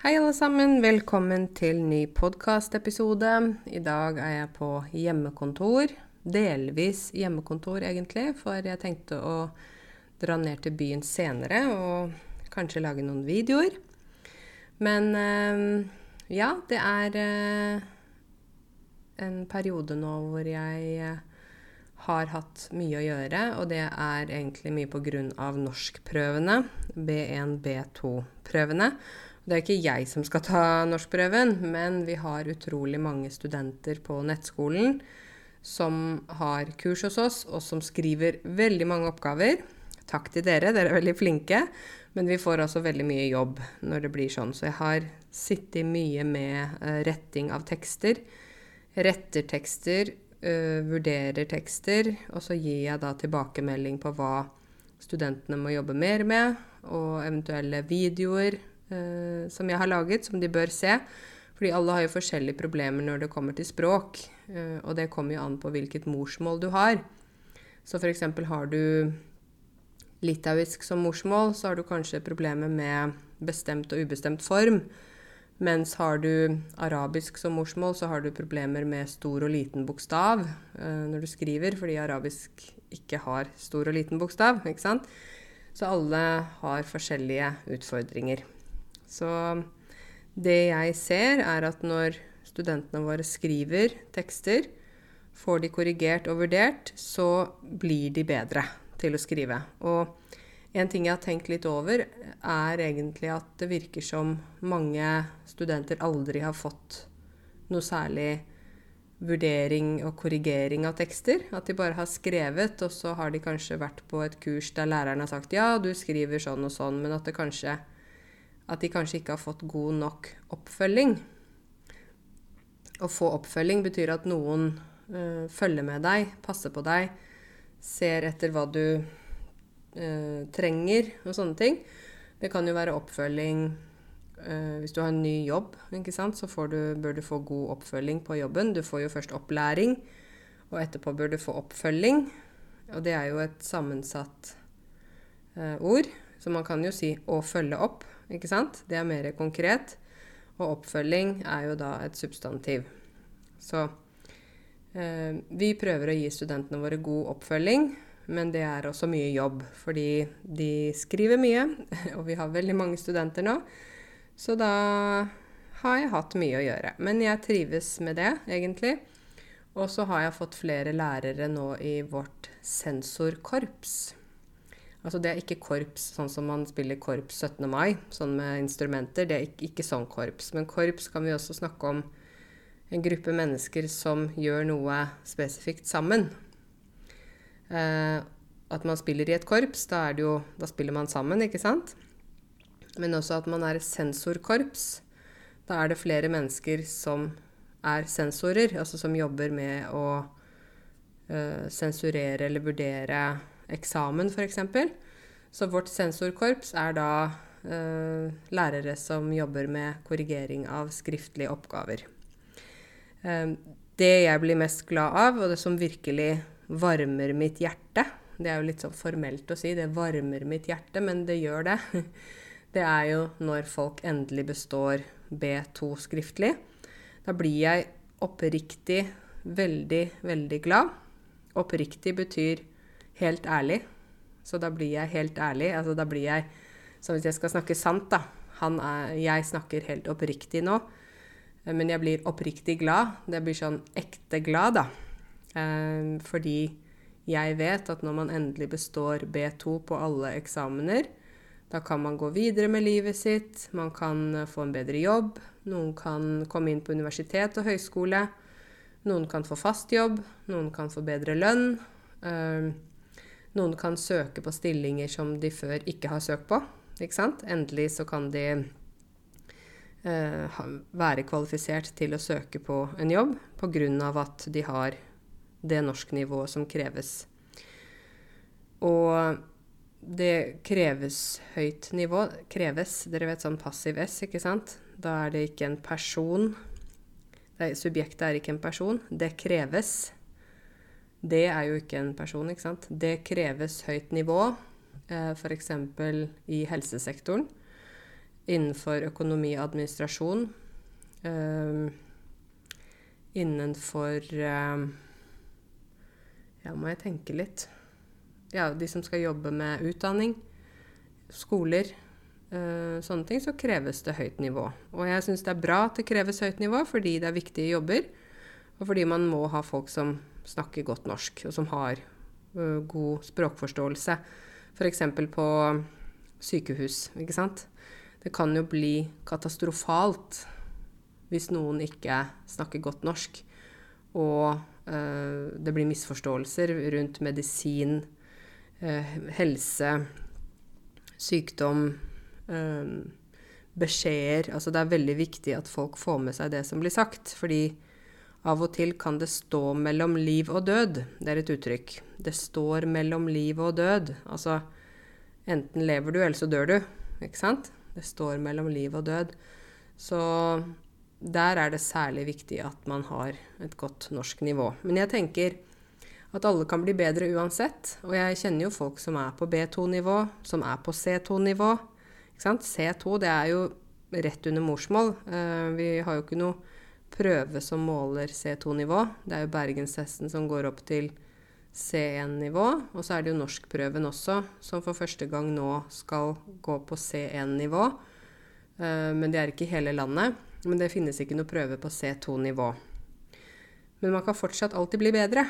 Hei, alle sammen. Velkommen til ny podkastepisode. I dag er jeg på hjemmekontor. Delvis hjemmekontor, egentlig, for jeg tenkte å dra ned til byen senere og kanskje lage noen videoer. Men eh, ja, det er eh, en periode nå hvor jeg eh, har hatt mye å gjøre, og det er egentlig mye pga. norskprøvene. B1, B2-prøvene. Det er ikke jeg som skal ta norskprøven, men vi har utrolig mange studenter på nettskolen som har kurs hos oss, og som skriver veldig mange oppgaver. Takk til dere, dere er veldig flinke. Men vi får også veldig mye jobb når det blir sånn. Så jeg har sittet mye med uh, retting av tekster. Retter tekster, uh, vurderer tekster, og så gir jeg da tilbakemelding på hva studentene må jobbe mer med, og eventuelle videoer eh, som jeg har laget, som de bør se. Fordi alle har jo forskjellige problemer når det kommer til språk. Eh, og det kommer jo an på hvilket morsmål du har. Så f.eks. har du litauisk som morsmål, så har du kanskje problemer med bestemt og ubestemt form. Mens har du arabisk som morsmål, så har du problemer med stor og liten bokstav eh, når du skriver, fordi arabisk ikke har stor og liten bokstav. ikke sant? Så alle har forskjellige utfordringer. Så det jeg ser, er at når studentene våre skriver tekster, får de korrigert og vurdert, så blir de bedre til å skrive. Og en ting jeg har tenkt litt over, er egentlig at det virker som mange studenter aldri har fått noe særlig vurdering og korrigering av tekster. At de bare har skrevet, og så har de kanskje vært på et kurs der læreren har sagt ja, du skriver sånn og sånn, men at det kanskje at de kanskje ikke har fått god nok oppfølging. Å få oppfølging betyr at noen uh, følger med deg, passer på deg, ser etter hva du uh, trenger og sånne ting. Det kan jo være oppfølging uh, hvis du har en ny jobb, så du, bør du få god oppfølging på jobben. Du får jo først opplæring, og etterpå bør du få oppfølging. Og det er jo et sammensatt ord, så man kan jo si 'å følge opp' ikke sant? Det er mer konkret. Og oppfølging er jo da et substantiv. Så eh, vi prøver å gi studentene våre god oppfølging, men det er også mye jobb. Fordi de skriver mye, og vi har veldig mange studenter nå. Så da har jeg hatt mye å gjøre. Men jeg trives med det, egentlig. Og så har jeg fått flere lærere nå i vårt sensorkorps. Altså det er ikke korps sånn som man spiller korps 17. mai, sånn med instrumenter. Det er ikke, ikke sånn korps. Men korps kan vi også snakke om en gruppe mennesker som gjør noe spesifikt sammen. Eh, at man spiller i et korps, da, jo, da, spiller man sammen, ikke sant? Men også at man er et sensorkorps. Da er det flere mennesker som er sensorer, altså som jobber med å eh, sensurere eller vurdere eksamen, f.eks. Så vårt sensorkorps er da eh, lærere som jobber med korrigering av skriftlige oppgaver. Eh, det jeg blir mest glad av, og det som virkelig varmer mitt hjerte Det er jo litt sånn formelt å si, det varmer mitt hjerte, men det gjør det. Det er jo når folk endelig består B2 skriftlig. Da blir jeg oppriktig veldig, veldig glad. Oppriktig betyr helt ærlig. Så da blir jeg helt ærlig. Altså da blir jeg Som hvis jeg skal snakke sant, da er, Jeg snakker helt oppriktig nå. Men jeg blir oppriktig glad. Det blir sånn ekte glad, da. Eh, fordi jeg vet at når man endelig består B2 på alle eksamener, da kan man gå videre med livet sitt, man kan få en bedre jobb, noen kan komme inn på universitet og høyskole, noen kan få fast jobb, noen kan få bedre lønn. Eh, noen kan søke på stillinger som de før ikke har søkt på. Ikke sant? Endelig så kan de eh, være kvalifisert til å søke på en jobb pga. at de har det norsknivået som kreves. Og det kreves høyt nivå. Kreves, dere vet sånn passiv S, ikke sant? Da er det ikke en person. Er, subjektet er ikke en person. Det kreves. Det er jo ikke en person, ikke sant. Det kreves høyt nivå, eh, f.eks. i helsesektoren. innenfor økonomi og administrasjon. Uh, innenfor uh, Ja, må jeg tenke litt. Ja, de som skal jobbe med utdanning, skoler, sånne ting, så kreves det høyt nivå. Og jeg syns det er bra at det kreves høyt nivå, fordi det er viktige jobber. Og fordi man må ha folk som snakker godt norsk, og som har uh, god språkforståelse. F.eks. på sykehus, ikke sant. Det kan jo bli katastrofalt hvis noen ikke snakker godt norsk, og uh, det blir misforståelser rundt medisin, uh, helse, sykdom, beskjeder Altså det er veldig viktig at folk får med seg det som blir sagt, fordi av og til kan det stå mellom liv og død. Det er et uttrykk. Det står mellom liv og død. Altså enten lever du, eller så dør du. Ikke sant? Det står mellom liv og død. Så der er det særlig viktig at man har et godt norsk nivå. Men jeg tenker at alle kan bli bedre uansett. Og jeg kjenner jo folk som er på B2-nivå, som er på C2-nivå. C2 det er jo rett under morsmål. Uh, vi har jo ikke noe prøve som måler C2-nivå. Det er jo bergenstesten som går opp til C1-nivå. Og så er det jo norskprøven også, som for første gang nå skal gå på C1-nivå. Uh, men det er ikke i hele landet. Men det finnes ikke noe prøve på C2-nivå. Men man kan fortsatt alltid bli bedre.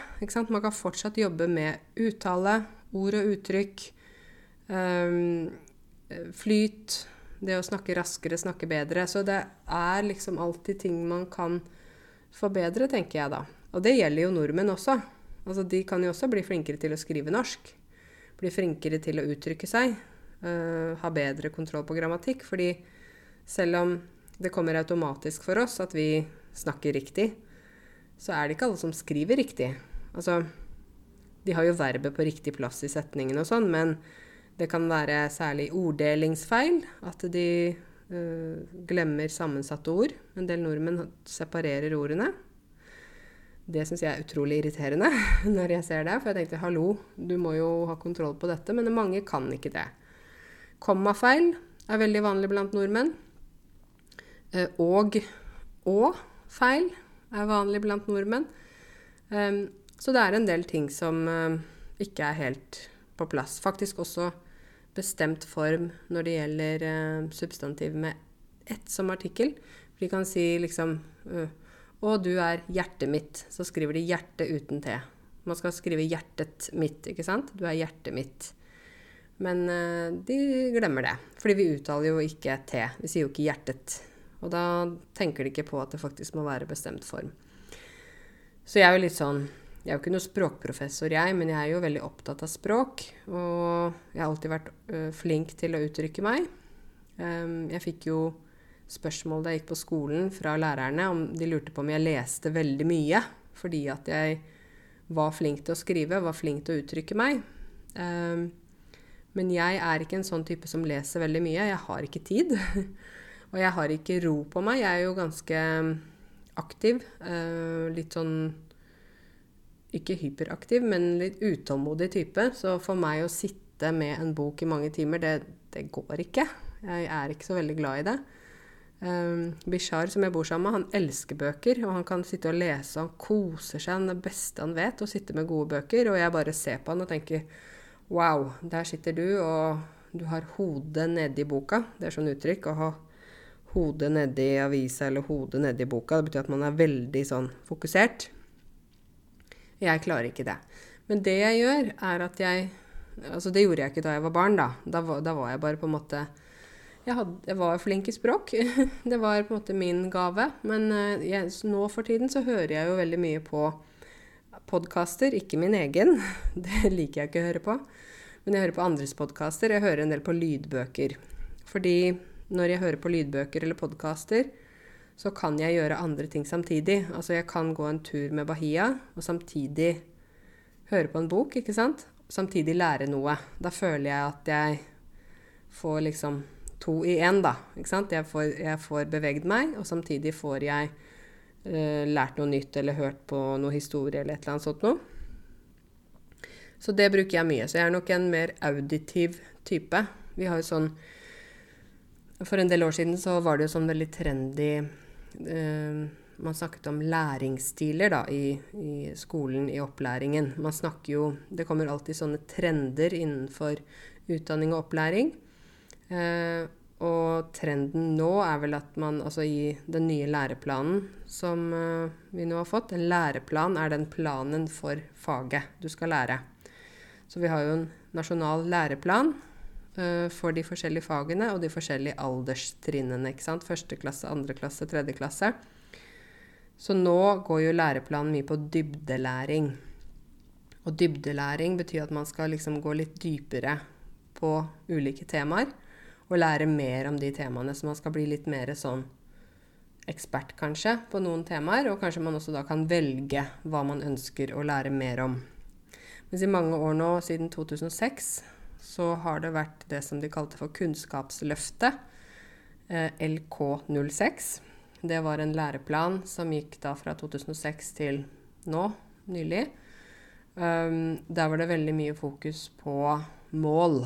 Man kan fortsatt jobbe med uttale, ord og uttrykk, um, flyt, det å snakke raskere, snakke bedre. Så det er liksom alltid ting man kan forbedre, tenker jeg da. Og det gjelder jo nordmenn også. Altså, de kan jo også bli flinkere til å skrive norsk. Bli flinkere til å uttrykke seg. Uh, ha bedre kontroll på grammatikk. Fordi selv om det kommer automatisk for oss at vi snakker riktig, så er det ikke alle som skriver riktig. Altså, de har jo verbet på riktig plass i setningen og sånn, men det kan være særlig orddelingsfeil. At de uh, glemmer sammensatte ord. En del nordmenn separerer ordene. Det syns jeg er utrolig irriterende når jeg ser det. For jeg tenkte hallo, du må jo ha kontroll på dette. Men mange kan ikke det. Kommafeil er veldig vanlig blant nordmenn. Eh, og og-feil er vanlig blant nordmenn. Um, så det er en del ting som ikke er helt på plass. Faktisk også bestemt form når det gjelder uh, substantiv med ett som artikkel. For de kan si liksom uh, 'Å, du er hjertet mitt'. Så skriver de 'hjerte' uten T. Man skal skrive 'hjertet mitt', ikke sant? Du er hjertet mitt. Men de glemmer det. Fordi vi uttaler jo ikke T. Vi sier jo ikke 'hjertet'. Og da tenker de ikke på at det faktisk må være bestemt form. Så jeg er jo litt sånn Jeg er jo ikke noen språkprofessor, jeg, men jeg er jo veldig opptatt av språk. Og jeg har alltid vært ø, flink til å uttrykke meg. Um, jeg fikk jo spørsmål da jeg gikk på skolen fra lærerne om de lurte på om jeg leste veldig mye fordi at jeg var flink til å skrive, var flink til å uttrykke meg. Um, men jeg er ikke en sånn type som leser veldig mye. Jeg har ikke tid. Og jeg har ikke ro på meg. Jeg er jo ganske aktiv. Eh, litt sånn ikke hyperaktiv, men litt utålmodig type. Så for meg å sitte med en bok i mange timer, det, det går ikke. Jeg er ikke så veldig glad i det. Um, Bishar, som jeg bor sammen med, han elsker bøker. Og han kan sitte og lese, han koser seg. Han det beste han vet, å sitte med gode bøker. Og jeg bare ser på han og tenker Wow, der sitter du, og du har hodet nedi boka. Det er sånn uttrykk. å ha hodet nedi avisa eller hodet nedi boka. Det betyr at man er veldig sånn fokusert. Jeg klarer ikke det. Men det jeg gjør, er at jeg Altså, det gjorde jeg ikke da jeg var barn, da. Da var, da var jeg bare på en måte jeg, hadde, jeg, var flink i språk. det var på en måte min gave. Men uh, jeg, nå for tiden så hører jeg jo veldig mye på podkaster. Ikke min egen. Det liker jeg ikke å høre på. Men jeg hører på andres podkaster. Jeg hører en del på lydbøker. Fordi når jeg hører på lydbøker eller podkaster, så kan jeg gjøre andre ting samtidig. Altså jeg kan gå en tur med Bahia og samtidig høre på en bok, ikke sant? Samtidig lære noe. Da føler jeg at jeg får liksom to i én, da. Ikke sant? Jeg får, jeg får beveget meg, og samtidig får jeg uh, lært noe nytt eller hørt på noe historie eller et eller annet sånt noe. Så det bruker jeg mye. Så jeg er nok en mer auditiv type. Vi har jo sånn For en del år siden så var det jo sånn veldig trendy eh, Man snakket om læringsstiler da, i, i, skolen, i opplæringen. Man snakker jo Det kommer alltid sånne trender innenfor utdanning og opplæring. Eh, og trenden nå er vel at man altså i den nye læreplanen som eh, vi nå har fått En læreplan er den planen for faget du skal lære. Så vi har jo en nasjonal læreplan for de forskjellige fagene og de forskjellige alderstrinnene. ikke sant? Første klasse, andre klasse, tredje klasse. Så nå går jo læreplanen mye på dybdelæring. Og dybdelæring betyr at man skal liksom gå litt dypere på ulike temaer og lære mer om de temaene. Så man skal bli litt mer sånn ekspert, kanskje, på noen temaer. Og kanskje man også da kan velge hva man ønsker å lære mer om. Mens i mange år nå, siden 2006, så har det vært det som de kalte for Kunnskapsløftet, eh, LK06. Det var en læreplan som gikk da fra 2006 til nå, nylig. Um, der var det veldig mye fokus på mål.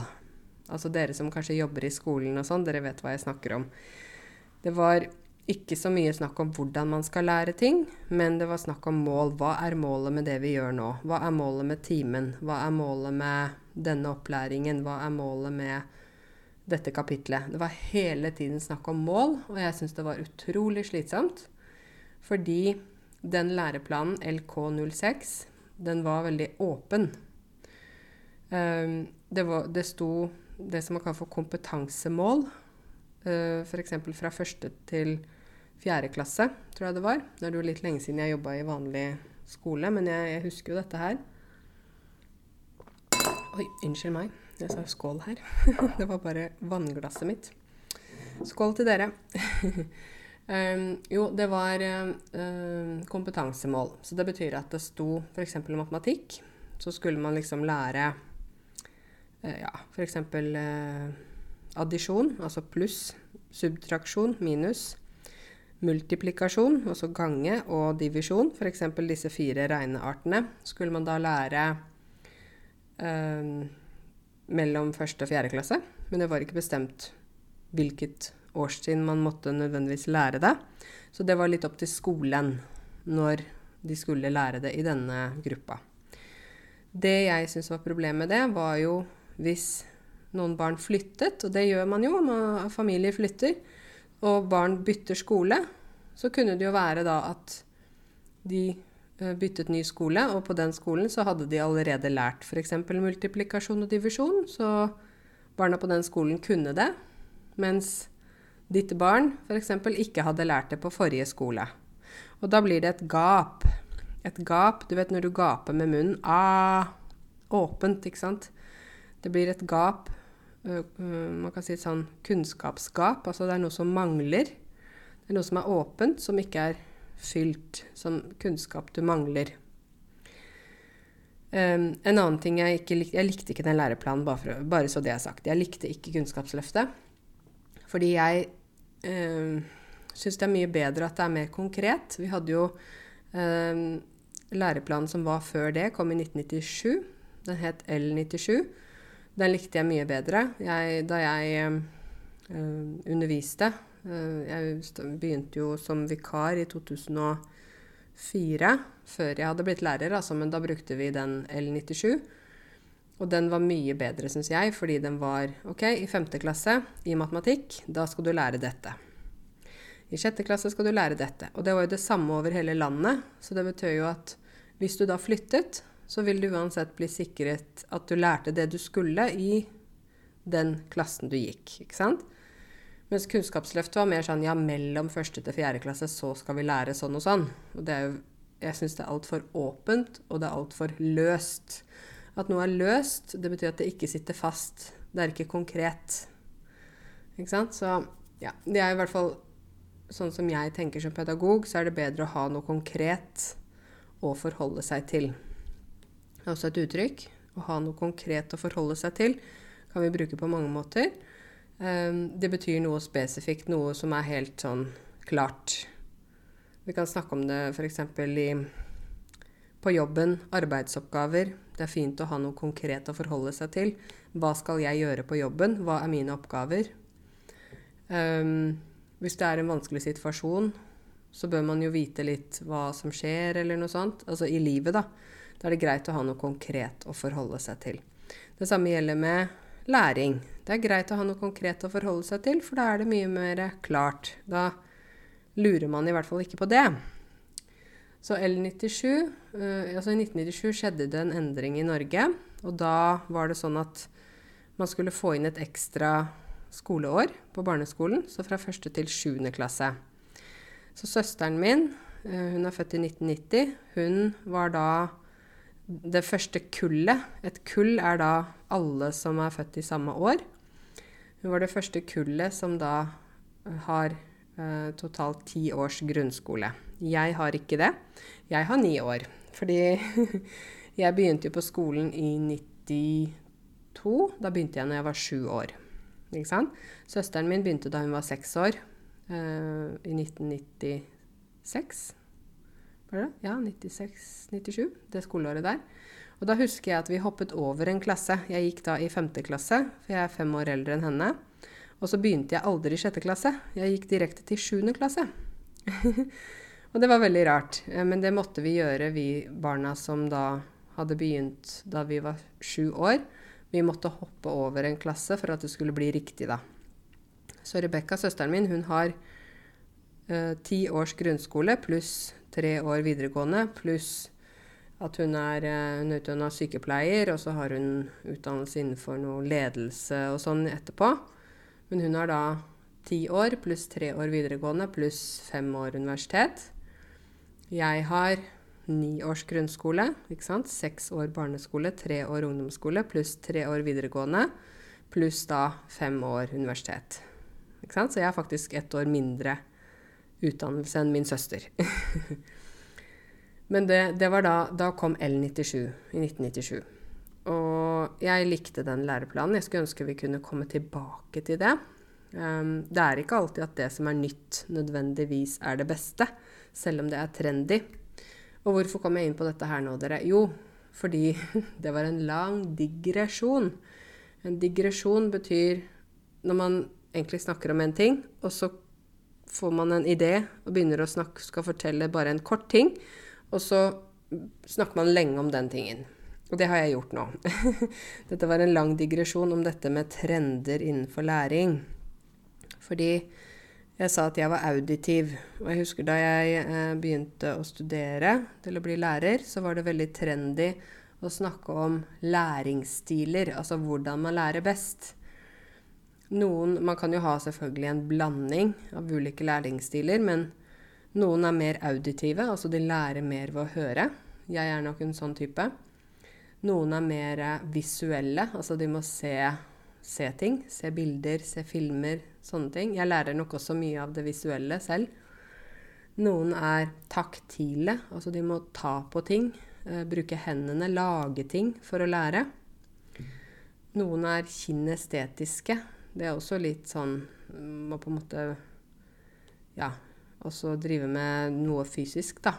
Altså dere som kanskje jobber i skolen og sånn, dere vet hva jeg snakker om. Det var ikke så mye snakk om hvordan man skal lære ting, men det var snakk om mål. Hva er målet med det vi gjør nå? Hva er målet med timen? Hva er målet med denne opplæringen? Hva er målet med dette kapitlet? Det var hele tiden snakk om mål, og jeg syns det var utrolig slitsomt. Fordi den læreplanen, LK06, den var veldig åpen. Um, det, var, det sto det som man kaller for kompetansemål. Eh, F.eks. fra første til fjerde klasse, tror jeg det var. Det er jo litt lenge siden jeg jobba i vanlig skole, men jeg, jeg, husker jo dette her. Oi, unnskyld meg. Jeg sa skål her. det var bare vannglasset mitt. Skål til dere. um, jo, det var uh, kompetansemål. Så det betyr at det sto f.eks. matematikk. Så skulle man liksom lære uh, ja, f.eks. Uh, addisjon, altså pluss, subtraksjon, minus, multiplikasjon, altså gange, og divisjon, f.eks. disse fire regneartene, skulle man da lære eh, mellom første og fjerde klasse. Men det var ikke bestemt hvilket årstid man måtte nødvendigvis lære det. Så det var litt opp til skolen når de skulle lære det i denne gruppa. Det jeg syns var problemet med det, var jo hvis noen barn flyttet, og det gjør man jo når familier flytter, og barn bytter skole, så kunne det jo være da at de byttet ny skole, og på den skolen så hadde de allerede lært f.eks. multiplikasjon og divisjon, så barna på den skolen kunne det, mens ditt barn f.eks. ikke hadde lært det på forrige skole. Og da blir det et gap. Et gap, du vet når du gaper med munnen ah, Åpent, ikke sant? Det blir et gap. Man kan si et sånn kunnskapsgap. Altså det er noe som mangler. Det er noe som er åpent, som ikke er fylt. Som kunnskap du mangler. Um, en annen ting jeg ikke likte Jeg likte ikke den læreplanen, bare, for, bare, så det er sagt. Jeg likte ikke Kunnskapsløftet. Fordi jeg um, syns det er mye bedre at det er mer konkret. Vi hadde jo um, læreplanen som var før det, kom i 1997. Den het L97. Den likte jeg mye bedre. Jeg, da jeg um, underviste Jeg begynte jo som vikar i 2004, før jeg hadde blitt lærer, altså, men da brukte vi den L97. Og den var mye bedre, syns jeg, fordi den var OK, i femte klasse i matematikk, da skal du lære dette. I sjette klasse skal du lære dette. Og det var jo det samme over hele landet, så det betyr jo at hvis du da flyttet, så vil du uansett bli sikret at du lærte det du skulle i den klassen du gikk. ikke sant? Mens Kunnskapsløftet var mer sånn ja, mellom første til fjerde klasse så skal vi lære sånn og sånn. Og det er jo, jeg syns det er altfor åpent, og det er altfor løst. At noe er løst, det betyr at det ikke sitter fast. Det er ikke konkret. Ikke sant? Så ja, det er i hvert fall sånn som jeg tenker som pedagog, så er det bedre å ha noe konkret å forholde seg til. Det er også et uttrykk. Å ha noe konkret å forholde seg til kan vi bruke på mange måter. Ehm, det betyr noe spesifikt, noe som er helt sånn klart. Vi kan snakke om det f.eks. på jobben, arbeidsoppgaver. Det er fint å ha noe konkret å forholde seg til. Hva skal jeg gjøre på jobben? Hva er mine oppgaver? Um, hvis det er en vanskelig situasjon, så bør man jo vite litt hva som skjer, eller noe sånt. Altså i livet, da. Da er det greit å ha noe konkret å forholde seg til. Det samme gjelder med læring. Det er greit å ha noe konkret å forholde seg til, for da er det mye mer klart. Da lurer man i hvert fall ikke på det. Så L97 uh, Altså i 1997 skjedde det en endring i Norge. Og da var det sånn at man skulle få inn et ekstra skoleår på barneskolen, så fra første til sjuende klasse. Så søsteren min, uh, hun er født i 1990, hun var da det første kullet. Et kull er da alle som er født i samme år. Hun var det første kullet som da har uh, totalt ti års grunnskole. Jeg har ikke det. Jeg har ni år. Fordi jeg begynte jo på skolen i 92. Da begynte jeg når jeg var sju år. Ikke sant? Søsteren min begynte da hun var seks år. Uh, I 1996. Var det? Ja, 96-97. Det skoleåret der. Og da husker jeg at vi hoppet over en klasse. Jeg gikk da i femte klasse, for jeg er fem år eldre enn henne. Og så begynte jeg aldri i sjette klasse. Jeg gikk direkte til sjuende klasse. og det var veldig rart. Eh, men det måtte vi gjøre, vi barna som da hadde begynt da vi var sju år. Vi måtte hoppe over en klasse for at det skulle bli riktig, da. Så Rebekka, søsteren min, hun har uh, ti års grunnskole pluss tre år videregående, pluss at hun er, uh, hun er utdanna sykepleier, og så har hun utdannelse innenfor noe ledelse og sånn etterpå. Men hun har da ti år pluss tre år videregående pluss fem år universitet. Jeg har ni års grunnskole, ikke sant? seks år barneskole, tre år ungdomsskole pluss tre år videregående, pluss da fem år universitet. Ikke sant? Så jeg har faktisk ett år mindre utdannelse enn min søster. Men det, det, var da Da kom L97 i 1997. Og jeg likte den læreplanen. Jeg skulle ønske vi kunne komme tilbake til det. Um, det er ikke alltid at det som er nytt, nødvendigvis er det beste, selv om det er trendy. Og hvorfor kom jeg inn på dette her nå, dere? Jo, fordi det var en lang digresjon. En digresjon betyr når man egentlig snakker om en ting, og så får man en idé og begynner å snakke, skal fortelle bare en kort ting, og så snakker man lenge om den tingen. Og det har jeg gjort nå. dette var en lang digresjon om dette med trender innenfor læring. Fordi jeg sa at jeg var auditiv. Og jeg husker da jeg eh, begynte å studere til å bli lærer, så var det veldig trendy å snakke om læringsstiler. Altså hvordan man lærer best. Noen Man kan jo ha selvfølgelig en blanding av ulike læringsstiler, men noen er mer auditive, altså de lærer mer ved å høre. Jeg er nok en sånn type. Noen er mer visuelle, altså de må se, se, ting. Se bilder, se filmer, sånne ting. Jeg lærer nok også mye av det visuelle selv. Noen er taktile, altså de må ta på ting. Eh, bruke hendene, lage ting for å lære. Noen er kinestetiske. Det er også litt sånn Må på en måte Ja, også drive med noe fysisk, da.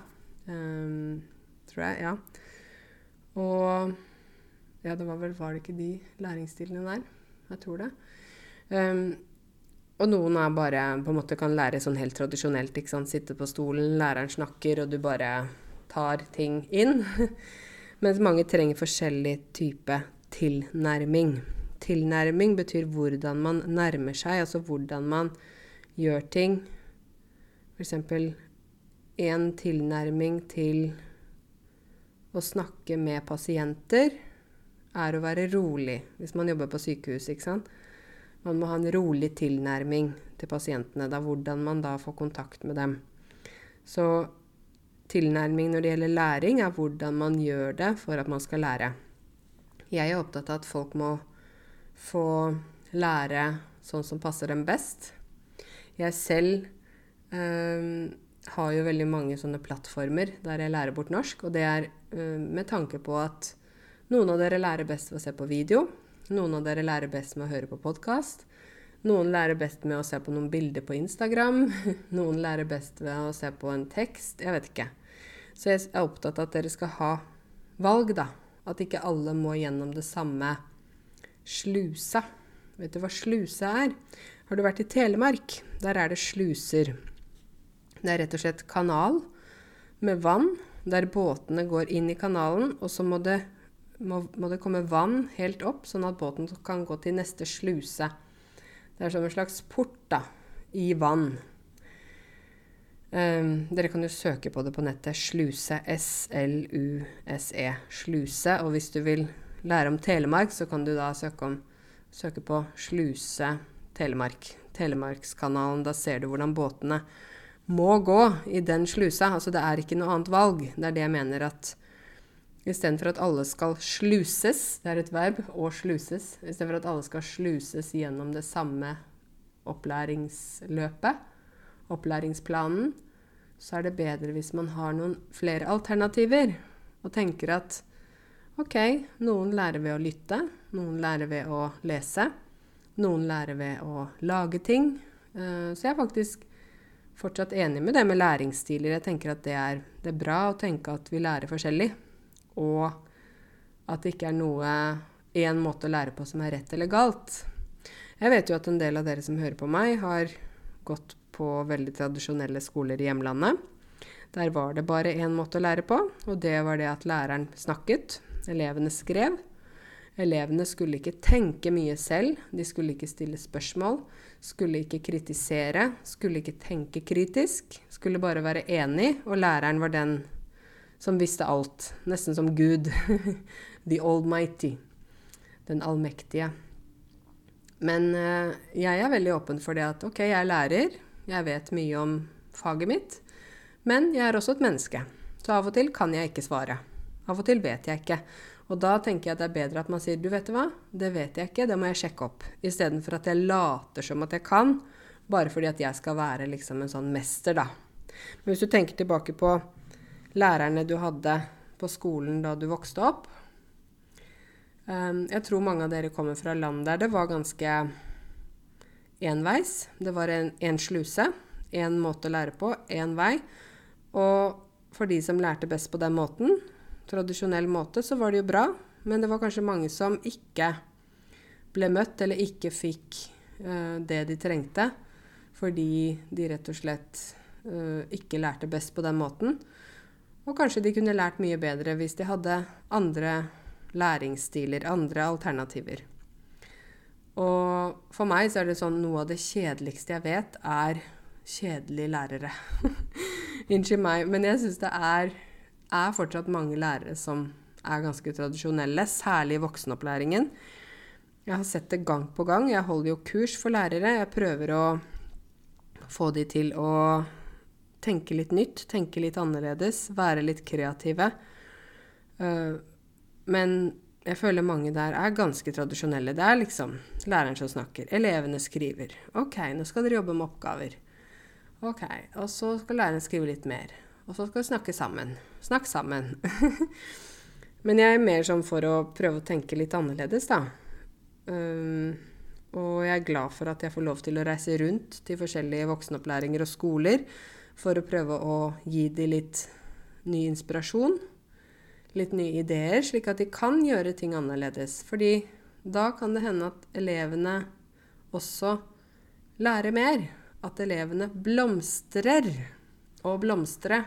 Um, tror jeg. Ja. Og ja, det var vel Var det ikke de læringsstilene der? Jeg tror det. Um, og noen er bare på en måte kan lære sånn helt tradisjonelt. ikke sant? Sitte på stolen, læreren snakker, og du bare tar ting inn. Mens mange trenger forskjellig type tilnærming. Tilnærming betyr hvordan man nærmer seg, altså hvordan man gjør ting. F.eks. en tilnærming til å snakke med pasienter er å være rolig hvis man jobber på sykehus. ikke sant? Man må ha en rolig tilnærming til pasientene. Da hvordan man da får kontakt med dem. Så tilnærming når det gjelder læring, er hvordan man gjør det for at man skal lære. Jeg er opptatt av at folk må få lære sånn som passer dem best. Jeg selv har jo veldig mange sånne plattformer der jeg lærer bort norsk. Og det er uh, med tanke på at noen av dere lærer best ved å se på video. Noen av dere lærer best med å høre på podkast. Noen lærer best med å se på noen bilder på Instagram. Noen lærer best ved å se på en tekst. Jeg vet ikke. Så jeg er opptatt av at dere skal ha valg, da. At ikke alle må gjennom det samme slusa. Vet du hva sluse er? Har du vært i Telemark? Der er det sluser. Det er rett og slett kanal med vann, der båtene går inn i kanalen, og så må det, må, må det komme vann helt opp, sånn at båten kan gå til neste sluse. Det er som en slags port da, i vann. Um, dere kan jo søke på det på nettet. Sluse. S-L-U-S-E. Sluse. Og hvis du vil lære om Telemark, så kan du da søke, om, søke på Sluse Telemark. Telemarkskanalen. Da ser du hvordan båtene må gå i den slusa. Altså det er ikke noe annet valg. Det er det jeg mener at Istedenfor at alle skal sluses, det er et verb, å sluses, istedenfor at alle skal sluses gjennom det samme opplæringsløpet, opplæringsplanen, så er det bedre hvis man har noen flere alternativer og tenker at OK, noen lærer ved å lytte, noen lærer ved å lese, noen lærer ved å lage ting. Eh, så jeg er faktisk fortsatt enig med det med læringsstiler. Jeg tenker at det er, det er bra å tenke at vi lærer forskjellig, og at det ikke er noe én måte å lære på som er rett eller galt. Jeg vet jo at en del av dere som hører på meg, har gått på veldig tradisjonelle skoler i hjemlandet. Der var det bare én måte å lære på, og det var det at læreren snakket, elevene skrev. Elevene skulle ikke tenke mye selv, de skulle ikke stille spørsmål, skulle ikke kritisere, skulle ikke tenke kritisk, skulle bare være enig, og læreren var den som visste alt, nesten som Gud, the almighty, den allmektige. Men uh, jeg er veldig åpen for det at OK, jeg er lærer, jeg vet mye om faget mitt, men jeg er også et menneske. Så av og til kan jeg ikke svare. Av og til vet jeg ikke. Og da tenker jeg at det er bedre at man sier du vet hva, det vet jeg ikke, det må jeg sjekke opp. Istedenfor at jeg later som at jeg kan, bare fordi at jeg skal være liksom en sånn mester, da. Men hvis du tenker tilbake på lærerne du hadde på skolen da du vokste opp um, Jeg tror mange av dere kommer fra land der det var ganske enveis. Det var en sluse, én måte å lære på, én vei. Og for de som lærte best på den måten, tradisjonell måte, så var det jo bra. Men det var kanskje mange som ikke ble møtt, eller ikke fikk uh, det de trengte, fordi de rett og slett uh, ikke lærte best på den måten. Og kanskje de kunne lært mye bedre hvis de hadde andre læringsstiler, andre alternativer. Og for meg så er det sånn noe av det kjedeligste jeg vet, er kjedelige lærere. Unnskyld meg, men jeg syns det er, er, fortsatt mange lærere som er ganske tradisjonelle, særlig i voksenopplæringen. Jeg har sett det gang på gang. Jeg holder jo kurs for lærere. Jeg prøver å få de til å tenke litt nytt, tenke litt annerledes, være litt kreative. Uh, men jeg føler mange der er ganske tradisjonelle. Det er liksom læreren som snakker. Elevene skriver. OK, nå skal dere jobbe med oppgaver. OK. Og så skal læreren skrive litt mer. Og så skal vi snakke sammen. Snakk sammen. Men jeg er mer sånn for å prøve å tenke litt annerledes, da. Um, og jeg er glad for at jeg får lov til å reise rundt til forskjellige voksenopplæringer og skoler for å prøve å gi dem litt ny inspirasjon litt nye ideer, slik at de kan gjøre ting annerledes. Fordi da kan det hende at elevene også lærer mer. At elevene blomstrer. Og blomstre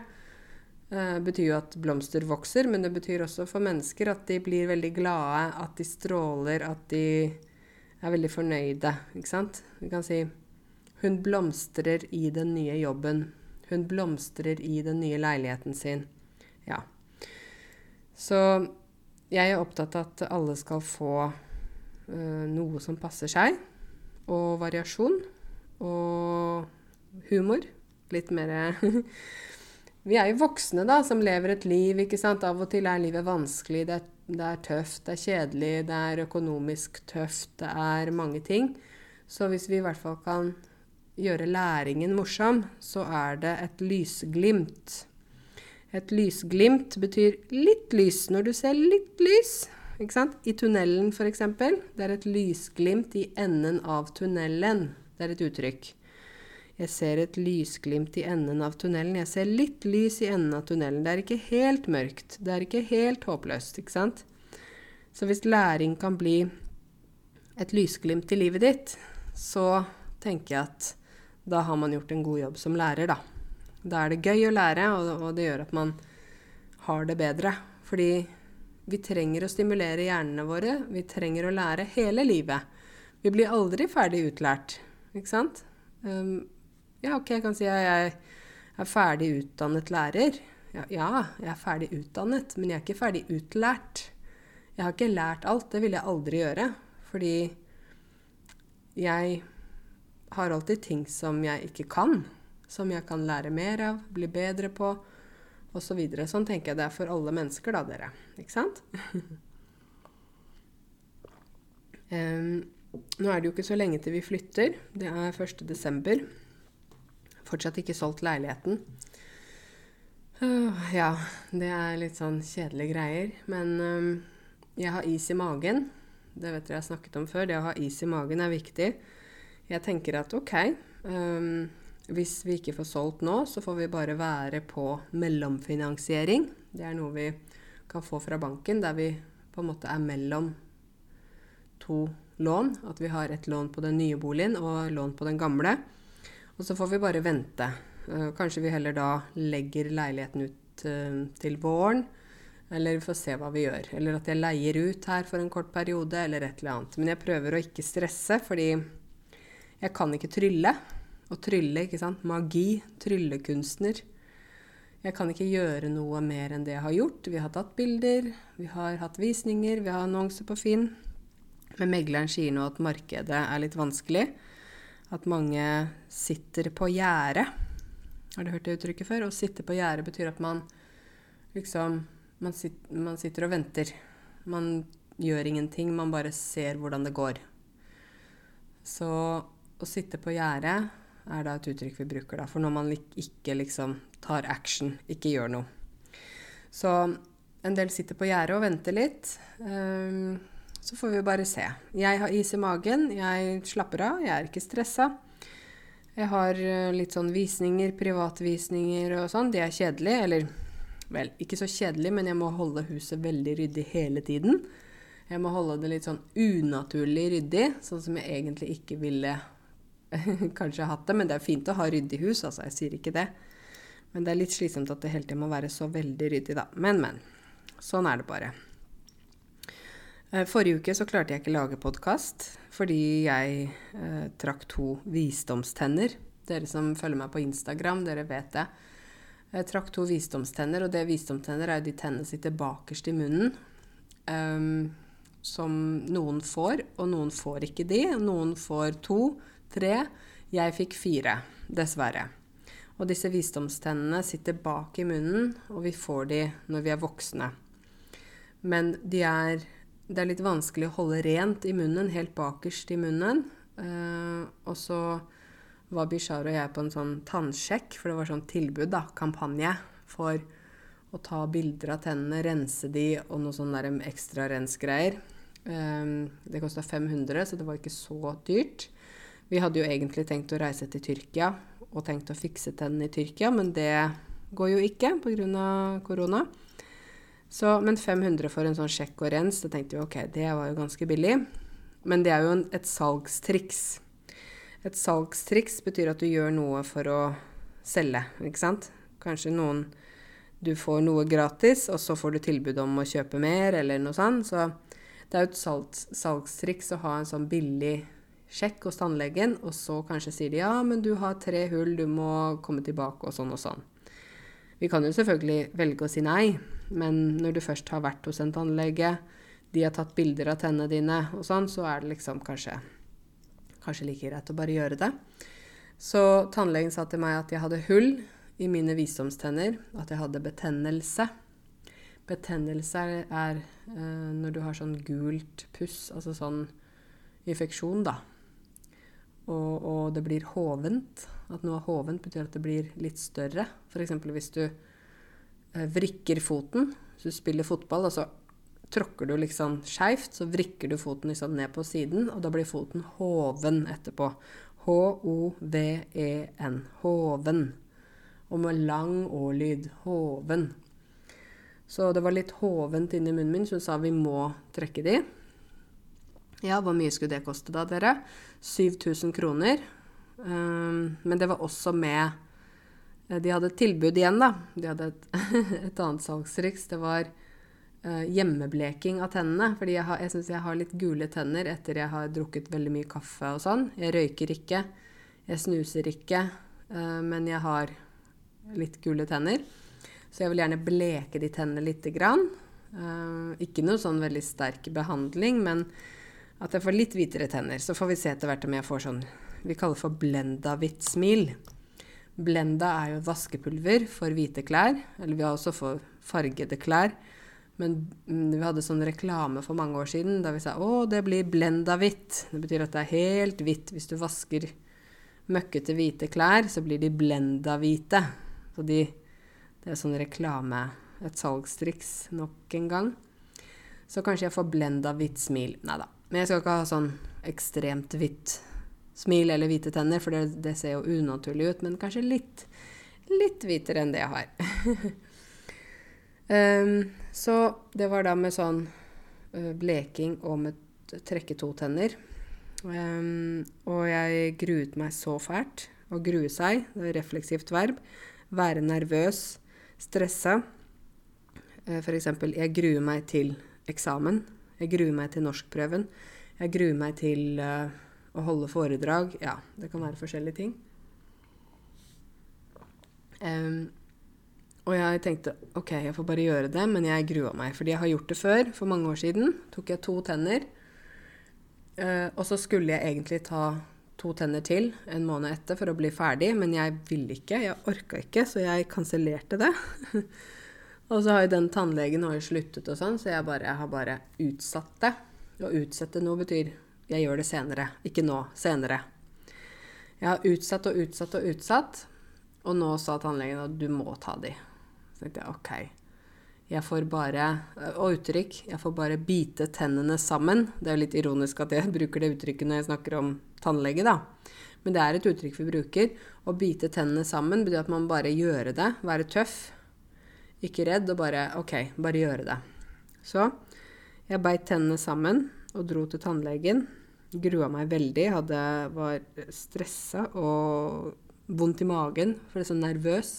eh, betyr jo at blomster vokser, men det betyr også for mennesker at de blir veldig glade, at de stråler, at de er veldig fornøyde. Ikke sant? Vi kan si hun blomstrer i den nye jobben. Hun blomstrer i den nye leiligheten sin. Ja. Så jeg er opptatt av at alle skal få uh, noe som passer seg, og variasjon. Og humor. Litt mer Vi er jo voksne, da, som lever et liv, ikke sant. Av og til er livet vanskelig, det er, det er tøft, det er kjedelig, det er økonomisk tøft, det er mange ting. Så hvis vi i hvert fall kan gjøre læringen morsom, så er det et lysglimt et lysglimt betyr litt lys. Når du ser litt lys ikke sant? I tunnelen, f.eks. Det er et lysglimt i enden av tunnelen. Det er et uttrykk. Jeg ser et lysglimt i enden av tunnelen. Jeg ser litt lys i enden av tunnelen. Det er ikke helt mørkt. Det er ikke helt håpløst, ikke sant? Så hvis læring kan bli et lysglimt i livet ditt, så tenker jeg at da har man gjort en god jobb som lærer, da. Da er det gøy å lære, og, det gjør at man har det bedre. Fordi vi trenger å stimulere hjernene våre. Vi trenger å lære hele livet. Vi blir aldri ferdig utlært, ikke sant? Um, ja, OK, jeg kan si at jeg er ferdig utdannet lærer. Ja, ja, jeg er ferdig utdannet, men jeg er ikke ferdig utlært. Jeg har ikke lært alt. Det vil jeg aldri gjøre. Fordi jeg har alltid ting som jeg ikke kan, som jeg kan lære mer av, bli bedre på, osv. Så videre. sånn tenker jeg det er for alle mennesker, da, dere. Ikke sant? um, nå er det jo ikke så lenge til vi flytter. Det er 1.12. Fortsatt ikke solgt leiligheten. Ja, det er litt sånn kjedelige greier. Men jeg har is i magen. Det vet dere jeg har snakket om før. Det å ha is i magen er viktig. Jeg tenker at OK, hvis vi ikke får solgt nå, så får vi bare være på mellomfinansiering. Det er noe vi kan få fra banken, der vi på en måte er mellom to lån. At vi har et lån på den nye boligen og lån på den gamle. Og så får vi bare vente. Uh, kanskje vi heller da legger leiligheten ut uh, til våren. Eller vi får se hva vi gjør. Eller at jeg leier ut her for en kort periode, eller et eller annet. Men jeg prøver å ikke stresse, fordi jeg kan ikke trylle. Og trylle, ikke sant. Magi. Tryllekunstner. Jeg kan ikke gjøre noe mer enn det jeg har gjort. Vi har tatt bilder, vi har hatt visninger, vi har annonser på Finn. Men megleren sier nå at markedet er litt vanskelig. At mange sitter på gjerdet. Har du hørt det uttrykket før? Å sitte på gjerdet betyr at man liksom man, sit, man sitter og venter. Man gjør ingenting, man bare ser hvordan det går. Så å sitte på gjerdet er da et uttrykk vi bruker da, for når man ikke liksom tar action, ikke gjør noe. Så en del sitter på gjerdet og venter litt. Um, så får vi bare se. Jeg har is i magen, jeg slapper av, jeg er ikke stressa. Jeg har eh, litt sånn visninger, privatvisninger og sånn. Det er kjedelig. Eller vel, ikke så kjedelig, men jeg må holde huset veldig ryddig hele tiden. Jeg må holde det litt sånn unaturlig ryddig, sånn som jeg egentlig ikke ville kanskje hatt det, men det er fint å ha ryddig hus, altså, jeg sier ikke det. Men det er litt slitsomt at det hele tiden må være så veldig ryddig, da. Men, men. Sånn er det bare. Eh, forrige uke så klarte jeg ikke lage podkast fordi jeg eh, trakk to visdomstenner. Dere som følger meg på Instagram, dere vet det. Jeg trakk to visdomstenner, og det visdomstenner er de tennene sitter bakerst i munnen. Um, som noen får, og noen får ikke de. Noen får to, tre. Jeg fikk fire, dessverre. Og disse visdomstennene sitter bak i munnen, og vi får de når vi er voksne. Men de er, det er litt vanskelig å holde rent i munnen, helt bakerst i munnen. Uh, og så var Bishar og jeg på en sånn tannsjekk, for det var sånn tilbud, da, kampanje, for å ta bilder av tennene, rense de og noe sånn ekstra rensgreier. Um, det kosta 500, så det var ikke så dyrt. Vi hadde jo egentlig tenkt å reise til Tyrkia og tenkt å fikse tennene i Tyrkia, men det går jo ikke pga. korona. Så, men 500 for en sånn sjekk og rens, da tenkte vi ok, det var jo ganske billig. Men det er jo en, et salgstriks. Et salgstriks betyr at du gjør noe for å selge, ikke sant. Kanskje noen Du får noe gratis, og så får du tilbud om å kjøpe mer, eller noe sånt. Så det er jo et salgs, salgstriks å ha en sånn billig sjekk hos tannlegen, og så kanskje sier de ja, men du har tre hull, du må komme tilbake, og sånn og sånn. Vi kan jo selvfølgelig velge å si nei, men når du først har vært hos en tannlege, de har tatt bilder av tennene dine og sånn, så er det liksom kanskje, kanskje like greit å bare gjøre det. Så tannlegen sa til meg at jeg hadde hull i mine visdomstenner, at jeg hadde betennelse. Betennelse er, eh, når du har sånn gult puss, altså sånn infeksjon, da og, og, det blir hovent. At noe er hovent, betyr at det blir litt større. F.eks. hvis du vrikker foten. Hvis du spiller fotball, og så tråkker du liksom skeivt, så vrikker du foten liksom ned på siden, og da blir foten hoven etterpå. H-o-v-e-n. Hoven. Og med lang å-lyd. Hoven. Så det var litt hovent inni munnen min, så hun sa vi må trekke de. Ja, hvor mye skulle det koste da, dere? 7000 kroner. Um, men det var også med eh, De hadde et tilbud igjen, da. De hadde et, et annet salgstriks. Det var uh, hjemmebleking av tennene. Fordi jeg, har, jeg syns jeg har litt gule tenner etter jeg har drukket veldig mye kaffe og sånn. Jeg røyker ikke. Jeg snuser ikke. Uh, men jeg har litt gule tenner. Så jeg vil gjerne bleke de tennene lite grann. Uh, ikke noe sånn veldig sterk behandling, men at jeg får litt hvitere tenner. Så får vi se etter hvert om jeg får sånn vi kaller for blenda-hvitt smil. Blenda er jo vaskepulver for hvite klær. Eller vi har også for fargede klær. Men mm, vi hadde sånn reklame for mange år siden da vi sa å, det blir blenda hvitt. Det betyr at det er helt hvitt. Hvis du vasker møkkete hvite klær, så blir de blenda hvite. Så de, det er sånn reklame, et salgstriks nok en gang. Så kanskje jeg får blenda hvitt smil. Nei da. Men jeg skal ikke ha sånn ekstremt hvitt smil eller hvite tenner, for det, det ser jo unaturlig ut. Men kanskje litt, litt hvitere enn det jeg har. um, så det var da med sånn uh, bleking og med trekke to tenner. Um, og jeg gruet meg så fælt. Å grue seg, det er refleksivt verb. Være nervøs, stressa. Uh, F.eks.: Jeg gruer meg til eksamen. Jeg gruer meg til norskprøven. Jeg gruer meg til uh, å holde foredrag. Ja, det kan være forskjellige ting. Um, og jeg tenkte OK, jeg får bare gjøre det, men jeg grua meg. Fordi jeg har gjort det før, for mange år siden. Tok jeg to tenner. Uh, og så skulle jeg egentlig ta to tenner til en måned etter for å bli ferdig, men jeg ville ikke. Jeg orka ikke, så jeg kansellerte det. Og så har jo den tannlegen har jo sluttet og sånn, så jeg, bare, jeg har bare utsatt det. Å utsette noe betyr jeg gjør det senere. Ikke nå, senere. Jeg har utsatt og utsatt og utsatt, og nå sa tannlegen at du må ta de. Så tenkte jeg OK. Jeg får bare Og uttrykk. Jeg får bare bite tennene sammen. Det er jo litt ironisk at jeg bruker det uttrykket når jeg snakker om tannlege, da. Men det er et uttrykk vi bruker. Å bite tennene sammen betyr at man bare gjør det. Være tøff. Ikke redd, og bare OK, bare gjøre det. Så jeg beit tennene sammen og dro til tannlegen. Grua meg veldig. Hadde, var stressa og vondt i magen, for det er så nervøs.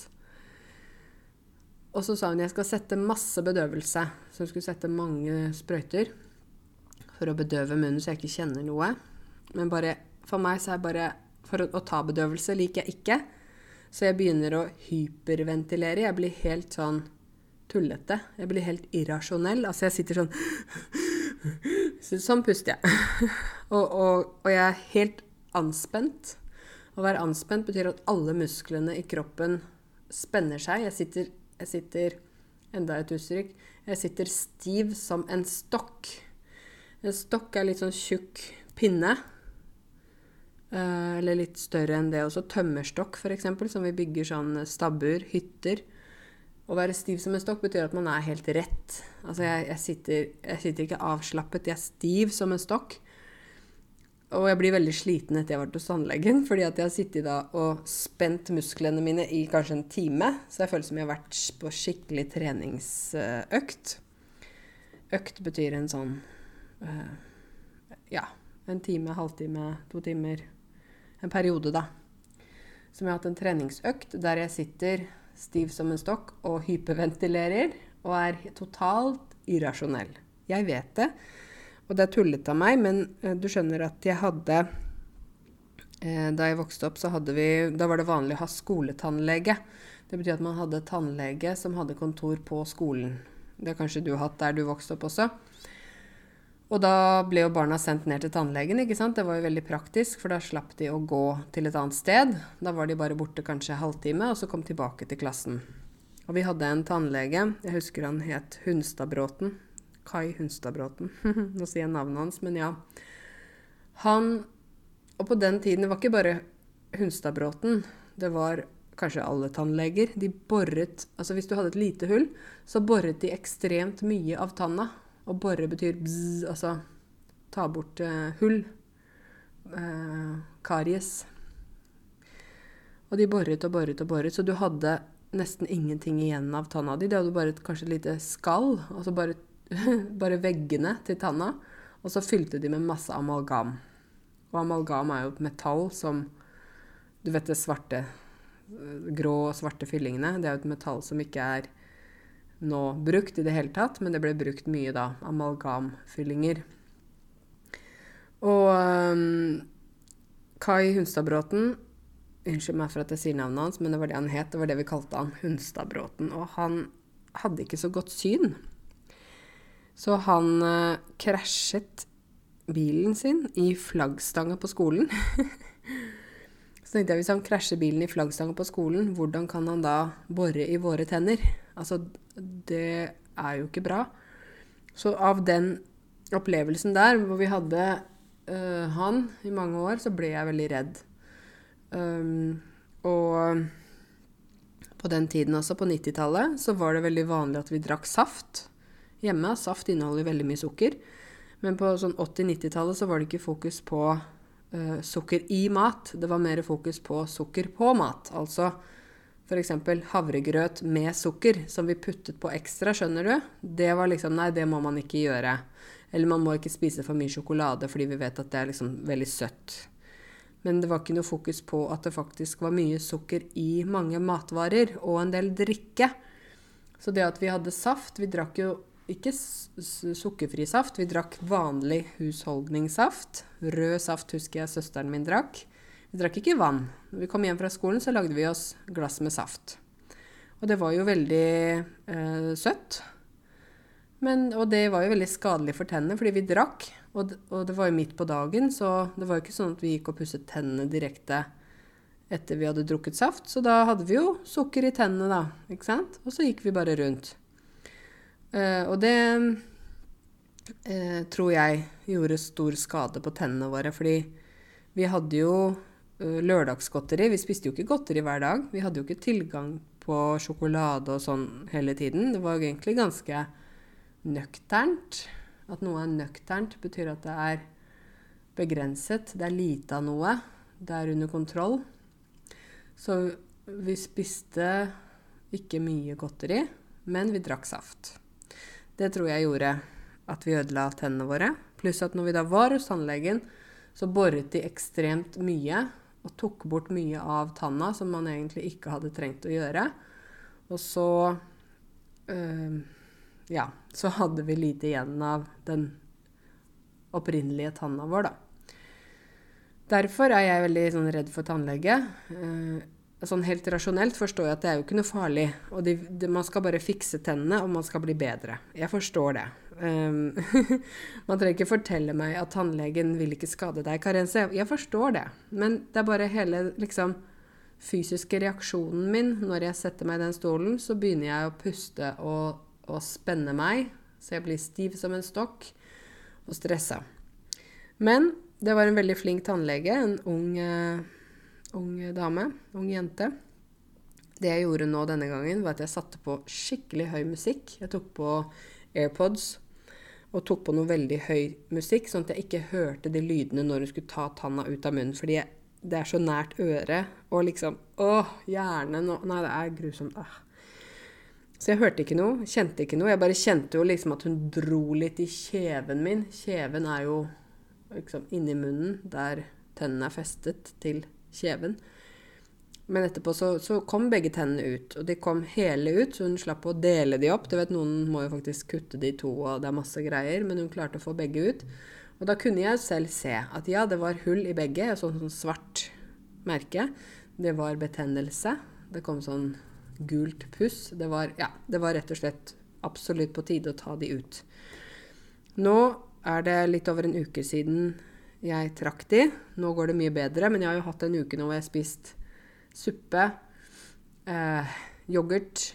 Og så sa hun jeg skal sette masse bedøvelse. Så hun skulle sette mange sprøyter for å bedøve munnen så jeg ikke kjenner noe. Men bare, for meg så er bare For å, å ta bedøvelse liker jeg ikke. Så jeg begynner å hyperventilere. Jeg blir helt sånn tullete. Jeg blir helt irrasjonell. Altså, jeg sitter sånn Sånn puster jeg. og, og, og, jeg er helt anspent. Å være anspent betyr at alle musklene i kroppen spenner seg. Jeg sitter, jeg sitter Enda et uttrykk. Jeg sitter stiv som en stokk. En stokk er litt sånn tjukk pinne. Eh, eller litt større enn det også. Tømmerstokk, f.eks., som vi bygger sånn stabbur, hytter. Å være stiv som en stokk betyr at man er helt rett. Altså, jeg, jeg, sitter, jeg sitter, ikke avslappet, jeg er stiv som en stokk. Og jeg blir veldig sliten etter jeg har vært hos tannlegen, fordi at jeg har sittet da og spent musklene mine i kanskje en time. Så jeg føler som jeg har vært på skikkelig treningsøkt. Økt betyr en sånn uh, Ja, en time, halvtime, to timer. En periode, da. Som jeg har hatt en treningsøkt der jeg sitter stiv som en stokk og hyperventilerer og er totalt irrasjonell. Jeg vet det, og det er tullete av meg, men uh, du skjønner at jeg hadde uh, Da jeg vokste opp, så hadde vi Da var det vanlig å ha skoletannlege. Det betyr at man hadde tannlege som hadde kontor på skolen. Det har kanskje du hatt der du vokste opp også. Og da ble jo barna sendt ned til tannlegen. ikke sant? Det var jo veldig praktisk, for da slapp de å gå til et annet sted. Da var de bare borte kanskje halvtime, og så kom tilbake til klassen. Og vi hadde en tannlege, jeg husker han het Hunstadbråten. Kai Hunstadbråten. Nå sier jeg navnet hans, men ja. Han Og på den tiden, det var ikke bare Hunstadbråten. Det var kanskje alle tannleger. De boret Altså hvis du hadde et lite hull, så boret de ekstremt mye av tanna. Og bore betyr bzz, altså ta bort uh, hull. Uh, karies. Og de boret og boret og boret, så du hadde nesten ingenting igjen av tanna di. Det hadde bare et, kanskje et lite skall, altså bare, bare veggene til tanna. Og så fylte de med masse amalgam. Og amalgam er jo et metall som Du vet det svarte Grå og svarte fyllingene. Det er jo et metall som ikke er nå brukt i det hele tatt, men det ble brukt mye da. Amalgamfyllinger. Og um, Kai Hunstadbråten Unnskyld meg for at jeg sier navnet hans, men det var det han het. Det var det vi kalte han. Hunstadbråten. Og han hadde ikke så godt syn. Så han uh, krasjet bilen sin i flaggstanga på skolen. så tenkte jeg hvis han krasjer bilen i flaggstanga på skolen, hvordan kan han da bore i våre tenner? Altså, det er jo ikke bra. Så av den opplevelsen der, hvor vi hadde uh, han i mange år, så ble jeg veldig redd. Um, og på den tiden også, på 90-tallet, så var det veldig vanlig at vi drakk saft hjemme. Saft inneholder veldig mye sukker. Men på sånn 80-90-tallet så var det ikke fokus på uh, sukker i mat. Det var mer fokus på sukker på mat. Altså f.eks. havregrøt med sukker som vi puttet på ekstra, skjønner du? Det var liksom Nei, det må man ikke gjøre. Eller man må ikke spise for mye sjokolade fordi vi vet at det er liksom veldig søtt. Men det var ikke noe fokus på at det faktisk var mye sukker i mange matvarer og en del drikke. Så det at vi hadde saft Vi drakk jo ikke sukkerfri saft, vi drakk vanlig husholdningssaft. Rød saft husker jeg søsteren min drakk. Vi drakk ikke vann. Når vi kom hjem fra skolen, så lagde vi oss glass med saft. Og det var jo veldig eh, søtt. Men, og det var jo veldig skadelig for tennene, fordi vi drakk. Og, og, det var jo midt på dagen, så det var jo ikke sånn at vi gikk og pusset tennene direkte etter vi hadde drukket saft. Så da hadde vi jo sukker i tennene, da. Ikke sant? Og så gikk vi bare rundt. Uh, og det uh, tror jeg gjorde stor skade på tennene våre, fordi vi hadde jo uh, lørdagsgodteri. Vi spiste jo ikke godteri hver dag. Vi hadde jo ikke tilgang på sjokolade og sånn hele tiden. Det var jo egentlig ganske nøkternt. At noe er nøkternt, betyr at det er begrenset. Det er lite av noe. Det er under kontroll. Så vi spiste ikke mye godteri, men vi drakk saft. Det tror jeg gjorde at vi ødela tennene våre. Pluss at når vi da var hos tannlegen, så boret de ekstremt mye og tok bort mye av tanna som man egentlig ikke hadde trengt å gjøre. Og så øh, ja, så hadde vi lite igjen av den opprinnelige tanna vår, da. Derfor er jeg veldig sånn, redd for tannlege. Eh, sånn helt rasjonelt forstår jeg at det er jo ikke noe farlig. Og de, de, man skal bare fikse tennene, og man skal bli bedre. Jeg forstår det. Um, man trenger ikke fortelle meg at tannlegen vil ikke skade deg, Karense. Jeg forstår det. Men det er bare hele liksom fysiske reaksjonen min når jeg setter meg i den stolen, så begynner jeg å puste og og spenne meg, så jeg blir stiv som en stokk og stressa. Men det var en veldig flink tannlege, en ung, uh, ung dame, ung jente. Det jeg gjorde nå denne gangen, var at jeg satte på skikkelig høy musikk. Jeg tok på AirPods og tok på noe veldig høy musikk, sånn at jeg ikke hørte de lydene når hun skulle ta tanna ut av munnen. Fordi det er så nært øret. Og liksom Åh, hjernen og Nei, det er grusomt. Ah. Så jeg hørte ikke noe, kjente ikke noe. Jeg bare kjente jo liksom at hun dro litt i kjeven min. Kjeven er jo liksom inni munnen, der tennene er festet til kjeven. Men etterpå så, så, kom begge tennene ut, og de kom hele ut, så hun slapp å dele de opp. Du vet, Noen må jo faktisk kutte de to, og det er masse greier, men hun klarte å få begge ut. Og da kunne jeg selv se at ja, det var hull i begge, et sånt, sånt svart merke. Det var betennelse. Det kom sånn gult puss. Det var, ja, det var rett og slett absolutt på tide å ta de ut. Nå er det litt over en uke siden jeg trakk de. Nå går det mye bedre, men jeg har jo hatt en uke nå hvor jeg har spist suppe, eh, yoghurt,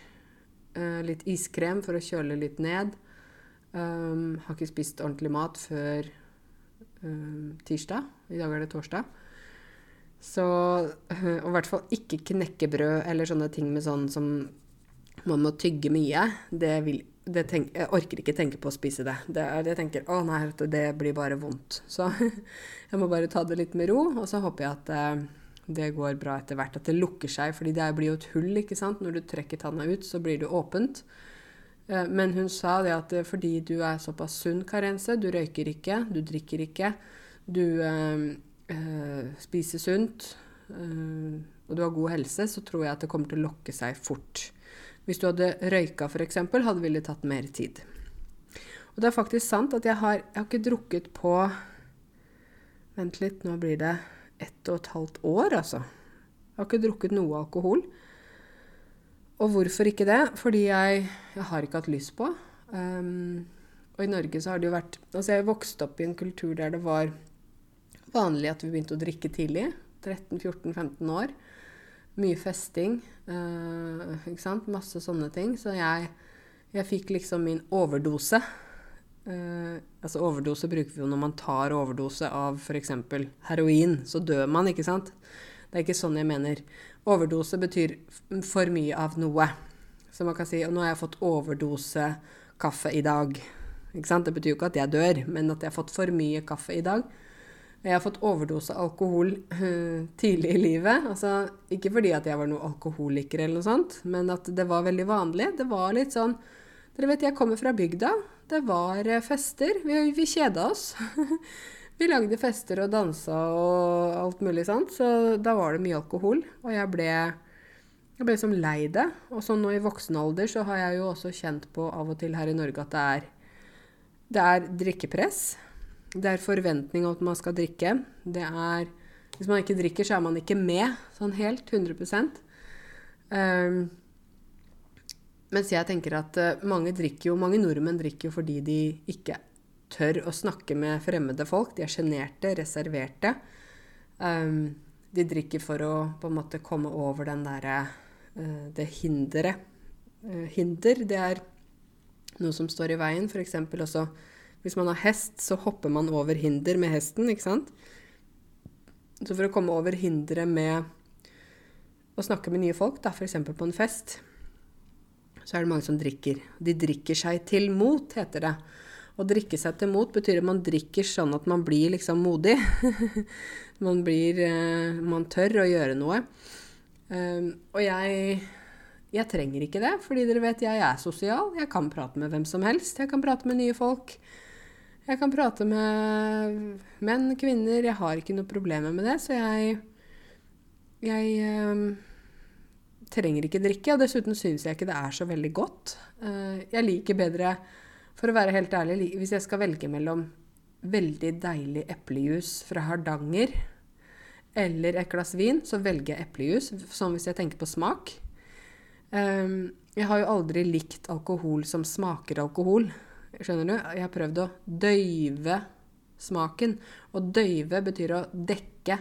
eh, litt iskrem for å kjøle litt ned. Um, har ikke spist ordentlig mat før um, tirsdag. I dag er det torsdag. Så Og i hvert fall ikke knekkebrød eller sånne ting med sånn som man må tygge mye. Det vil det tenk, Jeg orker ikke tenke på å spise det. det er, jeg tenker å nei, det blir bare vondt. Så jeg må bare ta det litt med ro, og så håper jeg at eh, det går bra etter hvert. At det lukker seg, fordi det blir jo et hull, ikke sant. Når du trekker tanna ut, så blir det åpent. Eh, men hun sa det at eh, fordi du er såpass sunn, Karense, du røyker ikke, du drikker ikke, du eh, eh, spise sunt, eh, og du har god helse, så tror jeg at det kommer til å lokke seg fort. Hvis du hadde røyka f.eks., hadde ville tatt mer tid. Og det er faktisk sant at jeg har, jeg har ikke drukket på Vent litt, nå blir det ett og et halvt år, altså. Jeg har ikke drukket noe alkohol. Og hvorfor ikke det? Fordi jeg, jeg har ikke hatt lyst på. Um, og i Norge så har det jo vært Altså jeg vokste opp i en kultur der det var vanlig at vi begynte å drikke tidlig. 13-14-15 år. Mye festing. Uh, ikke sant? Masse sånne ting. Så jeg, jeg fikk liksom min overdose. Uh, altså Overdose bruker vi jo når man tar overdose av f.eks. heroin. Så dør man, ikke sant? Det er ikke sånn jeg mener. Overdose betyr for mye av noe. Så man kan si Og nå har jeg fått overdose kaffe i dag. Ikke sant? Det betyr jo ikke at jeg dør, men at jeg har fått for mye kaffe i dag. Jeg har fått overdose alkohol uh, tidlig i livet. Altså, ikke fordi at jeg var noen alkoholiker, eller noe sånt, men at det var veldig vanlig. Det var litt sånn Dere vet, jeg kommer fra bygda. Det var uh, fester. Vi, vi kjeda oss. vi lagde fester og dansa og alt mulig sånt. Så da var det mye alkohol. Og jeg ble, jeg ble som lei det. Og så nå i voksen alder så har jeg jo også kjent på av og til her i Norge at det er, det er drikkepress. Det er forventning om at man skal drikke. Det er Hvis man ikke drikker, så er man ikke med sånn helt. 100% um, Mens jeg tenker at uh, mange drikker jo, mange nordmenn drikker jo fordi de ikke tør å snakke med fremmede folk. De er sjenerte, reserverte. Um, de drikker for å på en måte komme over den derre uh, Det hinderet. Uh, hinder, det er noe som står i veien. F.eks. også hvis man har hest, så hopper man over hinder med hesten, ikke sant? Så for å komme over hinderet med å snakke med nye folk, da, f.eks. på en fest, så er det mange som drikker. De drikker seg til mot, heter det. Å drikke seg til mot betyr at man drikker sånn at man blir liksom modig. man blir uh, Man tør å gjøre noe. Um, og jeg jeg trenger ikke det, fordi dere vet jeg er sosial. Jeg kan prate med hvem som helst. Jeg kan prate med nye folk. Jeg kan prate med menn, kvinner. Jeg har ikke noe problemer med det, så jeg Jeg øh, trenger ikke drikke. Og dessuten syns jeg ikke det er så veldig godt. Uh, jeg liker bedre, for å være helt ærlig, hvis jeg skal velge mellom veldig deilig eplejus fra Hardanger eller et glass vin, så velger jeg eplejus, sånn hvis jeg tenker på smak. Um, jeg har jo aldri likt alkohol som smaker alkohol. Skjønner du? Jeg har prøvd å døyve smaken. Og døyve betyr å dekke,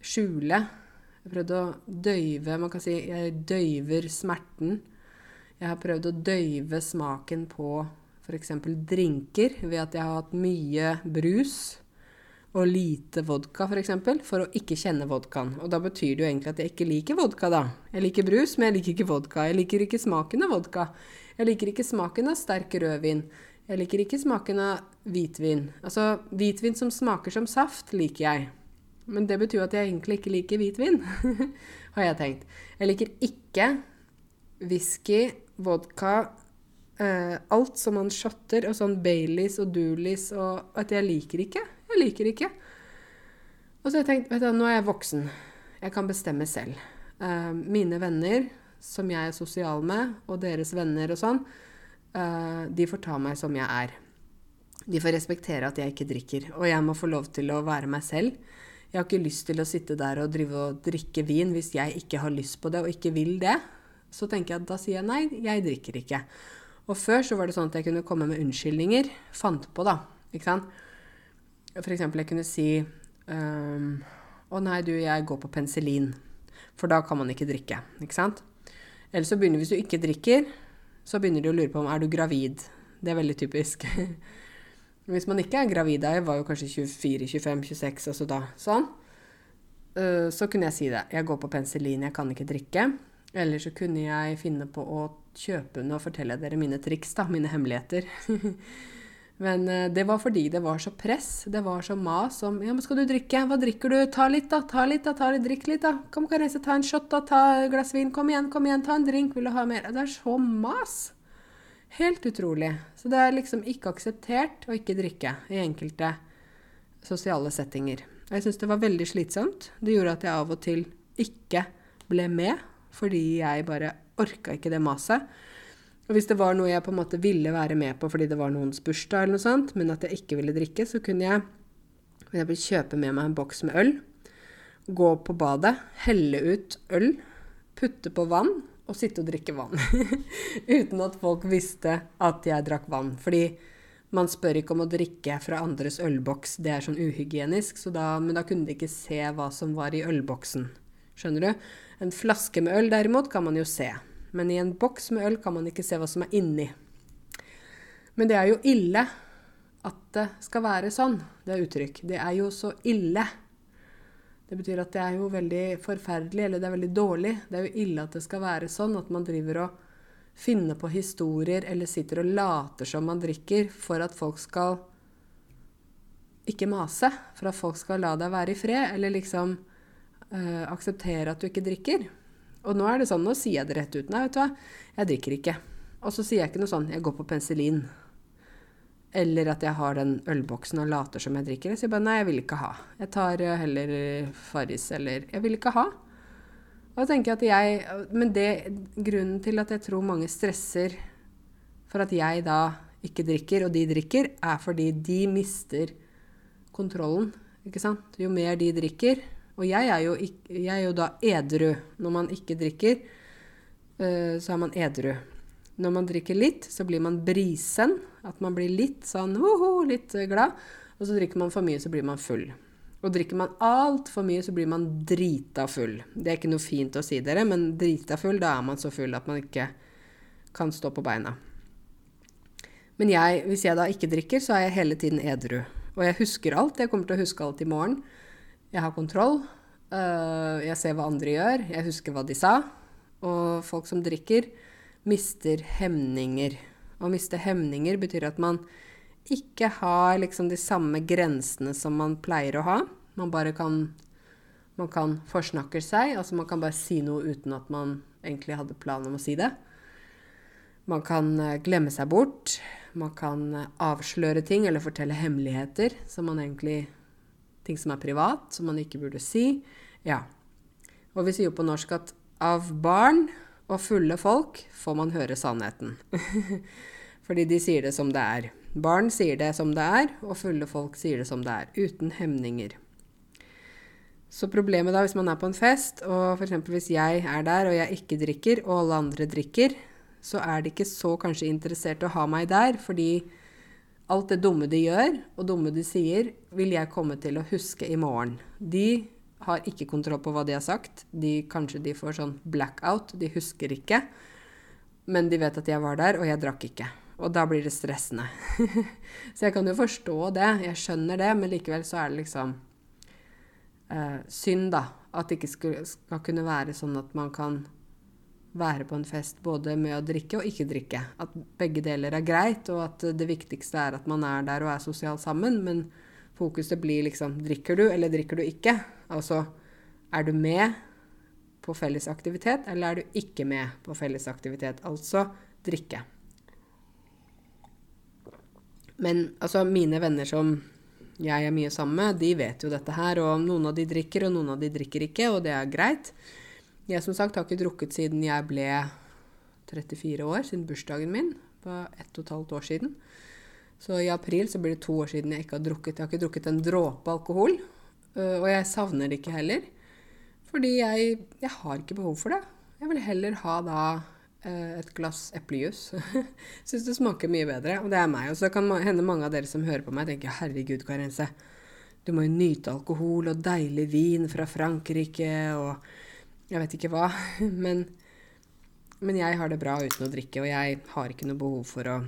skjule. Jeg har prøvd å døyve Man kan si jeg døyver smerten. Jeg har prøvd å døyve smaken på f.eks. drinker ved at jeg har hatt mye brus og lite vodka, f.eks., for, eksempel, for å ikke kjenne vodkaen. Og da betyr det jo egentlig at jeg ikke liker vodka, da. Jeg liker brus, men jeg liker ikke vodka. Jeg liker ikke smaken av vodka. Jeg liker ikke smaken av sterk rødvin. Jeg liker ikke smaken av hvitvin. Altså, hvitvin som smaker som saft, liker jeg. Men det betyr at jeg egentlig ikke liker hvitvin, har jeg tenkt. Jeg liker ikke whisky, vodka, eh, alt som man shotter, og sånn Baileys og Doolies og At jeg liker ikke. Jeg liker ikke. Og så har jeg tenkt, vet du, nå er jeg voksen. Jeg kan bestemme selv. Eh, mine venner, som jeg er sosial med, og deres venner og sånn, de får ta meg som jeg er. De får respektere at jeg ikke drikker. Og jeg må få lov til å være meg selv. Jeg har ikke lyst til å sitte der og drive og drikke vin hvis jeg ikke har lyst på det og ikke vil det. Så tenker jeg at da sier jeg nei, jeg drikker ikke. Og før så var det sånn at jeg kunne komme med unnskyldninger. Fant på, da. Ikke sant. For eksempel jeg kunne si um, å nei, du, jeg går på penicillin. For da kan man ikke drikke. Ikke sant. Eller så begynner hvis du ikke drikker så begynner de å lure på om er du gravid. Det er veldig typisk. Hvis man ikke er gravid, jeg var jo kanskje 24-25-26, altså da sånn, eh, så kunne jeg si det. Jeg går på penicillin, jeg kan ikke drikke. Eller så kunne jeg finne på å kjøpe den og fortelle dere mine triks, da, mine hemmeligheter. Men uh, det var fordi det var så press, det var så mas om Ja, men skal du drikke? Hva drikker du? Ta litt, da. Ta litt, da. Ta litt, Drikk litt, da. Kom, Karese, ta en shot, da. Ta et glass vin. Kom igjen, kom igjen. Ta en drink. Vil du ha mer? Det er så mas. Helt utrolig. Så det er liksom ikke akseptert å ikke drikke i enkelte sosiale settinger. Jeg syns det var veldig slitsomt. Det gjorde at jeg av og til ikke ble med, fordi jeg bare orka ikke det maset. Og hvis det var noe jeg på en måte ville være med på fordi det var noens bursdag, eller noe sånt, men at jeg ikke ville drikke, så kunne jeg jeg kjøpe med meg en boks med øl, gå på badet, helle ut øl, putte på vann og sitte og drikke vann. Uten at folk visste at jeg drakk vann. Fordi man spør ikke om å drikke fra andres ølboks, det er sånn uhygienisk, så da, men da kunne de ikke se hva som var i ølboksen. Skjønner du? En flaske med øl derimot kan man jo se. Men i en boks med øl kan man ikke se hva som er inni. Men det er jo ille at det skal være sånn. Det er uttrykk. Det er jo så ille. Det betyr at det er jo veldig forferdelig, eller det er veldig dårlig. Det er jo ille at det skal være sånn at man driver og finner på historier eller sitter og later som man drikker for at folk skal ikke mase. For at folk skal la deg være i fred, eller liksom øh, akseptere at du ikke drikker. Og nå er det sånn, nå sier jeg det rett ut. Nei, vet du hva, jeg drikker ikke. Og så sier jeg ikke noe sånn, jeg går på penicillin. Eller at jeg har den ølboksen og later som jeg drikker. Jeg sier bare nei, jeg vil ikke ha. Jeg tar eh, heller eh, Farris eller Jeg vil ikke ha. Og da tenker jeg at jeg Men det, grunnen til at jeg tror mange stresser for at jeg da ikke drikker, og de drikker, er fordi de mister kontrollen. Ikke sant? Jo mer de drikker Og jeg er jo, jeg er jo da edru. Når man ikke drikker, uh, så er man edru. Når man drikker litt, så blir man brisen. At man blir litt sånn ho-ho, litt eh, glad. Og så drikker man for mye, så blir man full. Og drikker man altfor mye, så blir man drita full. Det er ikke noe fint å si dere, men drita full, da er man så full at man ikke kan stå på beina. Men jeg, hvis jeg da ikke drikker, så er jeg hele tiden edru. Og jeg husker alt. Jeg kommer til å huske alt i morgen. Jeg har kontroll. Uh, jeg ser hva andre gjør. Jeg husker hva de sa. Og folk som drikker, mister hemninger. Å miste hemninger betyr at man ikke har liksom de samme grensene som man pleier å ha. Man bare kan Man kan forsnakke seg. Altså man kan bare si noe uten at man egentlig hadde plan om å si det. Man kan eh, glemme seg bort. Man kan eh, avsløre ting eller fortelle hemmeligheter som man egentlig Ting som er privat, som man ikke burde si. Ja. Og vi sier jo på norsk at av barn og fulle folk får man høre sannheten. Fordi de sier det som det er. Barn sier det som det er, og fulle folk sier det som det er. Uten hemninger. Så problemet da, hvis man er på en fest, og f.eks. hvis jeg er der og jeg ikke drikker, og alle andre drikker, så er de ikke så kanskje interessert i å ha meg der, fordi alt det dumme de gjør, og dumme de sier, vil jeg komme til å huske i morgen. De har ikke kontroll på hva de har sagt. De, kanskje de får sånn blackout, de husker ikke. Men de vet at jeg var der, og jeg drakk ikke. Og da blir det stressende. så jeg kan jo forstå det, jeg skjønner det, men likevel så er det liksom eh, synd, da. At det ikke skal, skal kunne være sånn at man kan være på en fest både med å drikke og ikke drikke. At begge deler er greit, og at det viktigste er at man er der og er sosial sammen. Men fokuset blir liksom drikker du, eller drikker du ikke? Altså, er du med på felles aktivitet, eller er du ikke med på felles aktivitet? Altså drikke. Men altså, mine venner som jeg er mye sammen med, de vet jo dette her. Og noen av de drikker, og noen av de drikker ikke, og det er greit. Jeg som sagt har ikke drukket siden jeg ble 34 år, siden bursdagen min. På ett og et halvt år siden. Så i april så blir det to år siden jeg ikke har drukket. Jeg har ikke drukket en dråpe alkohol. Øh, og jeg savner det ikke heller. Fordi jeg, jeg har ikke behov for det. Jeg vil heller ha da øh, et glass eplejus. Syns det smaker mye bedre. Og det er meg. Og så kan hende mange av dere som hører på meg, tenker herregud, Karense. Du må jo nyte alkohol og deilig vin fra Frankrike og jeg vet ikke hva. Men, men jeg har det bra uten å drikke, og jeg har ikke noe behov for å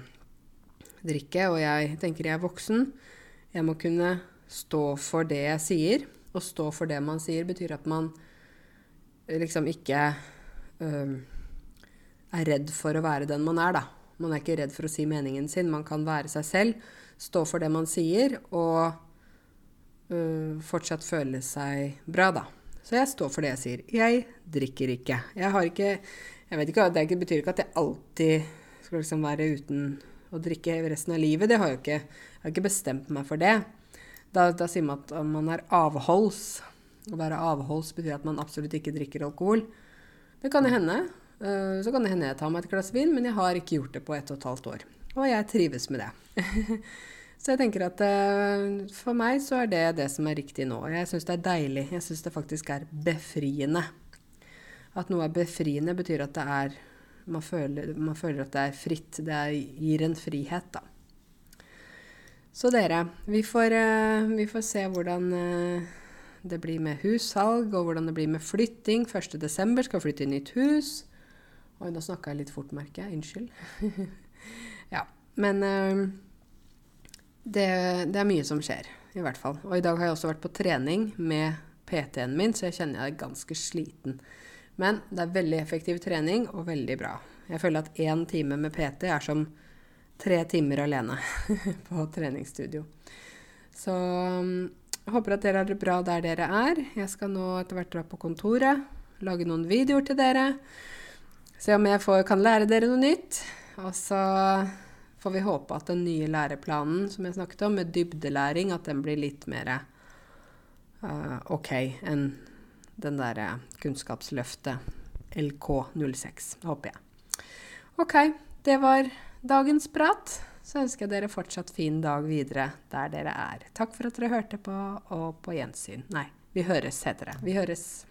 drikke. Og jeg tenker jeg er voksen. Jeg må kunne stå for det jeg sier. Å stå for det man sier, betyr at man liksom ikke øh, er redd for å være den man er, da. Man er ikke redd for å si meningen sin. Man kan være seg selv, stå for det man sier, og øh, fortsatt føle seg bra, da. Så jeg står for det jeg sier. Jeg drikker ikke. Jeg har ikke jeg vet ikke, Det betyr ikke at jeg alltid skal liksom være uten å drikke resten av livet. Det har jeg ikke. Jeg har ikke bestemt meg for det. Da, da sier man at man er avholds. Å være avholds betyr at man absolutt ikke drikker alkohol. Det kan hende. Eh, så kan det hende jeg tar meg et glass vin, men jeg har ikke gjort det på ett og et halvt år. Og jeg trives med det. så jeg tenker at eh, for meg så er det det som er riktig nå. Jeg syns det er deilig. Jeg syns det faktisk er befriende. At noe er befriende, betyr at det er man føler, man føler at det er fritt. Det er, gir en frihet, da. Så dere, vi får, eh, vi får se hvordan det blir med hussalg, og hvordan det blir med flytting. 1.12. skal flytte i nytt hus. Oi, nå snakka jeg litt fort, merker jeg. Unnskyld. ja. Men det, det, er mye som skjer, i hvert fall. Og i dag har jeg også vært på trening med PT-en min, så jeg kjenner jeg er ganske sliten. Men det er veldig effektiv trening og veldig bra. Jeg føler at én time med PT er som tre timer alene på treningsstudio. Så um, jeg håper at dere har det bra der dere er. Jeg skal nå etter hvert dra på kontoret, lage noen videoer til dere. Se om jeg får, kan lære dere noe nytt. Og så får vi håpe at den nye læreplanen som jeg snakket om, med dybdelæring, at den blir litt mer uh, OK enn den derre Kunnskapsløftet LK06, håper jeg. OK, det var dagens prat. Så ønsker jeg dere fortsatt fin dag videre der dere er. Takk for at dere hørte på, og på gjensyn. Nei, vi høres, heter det. Vi høres.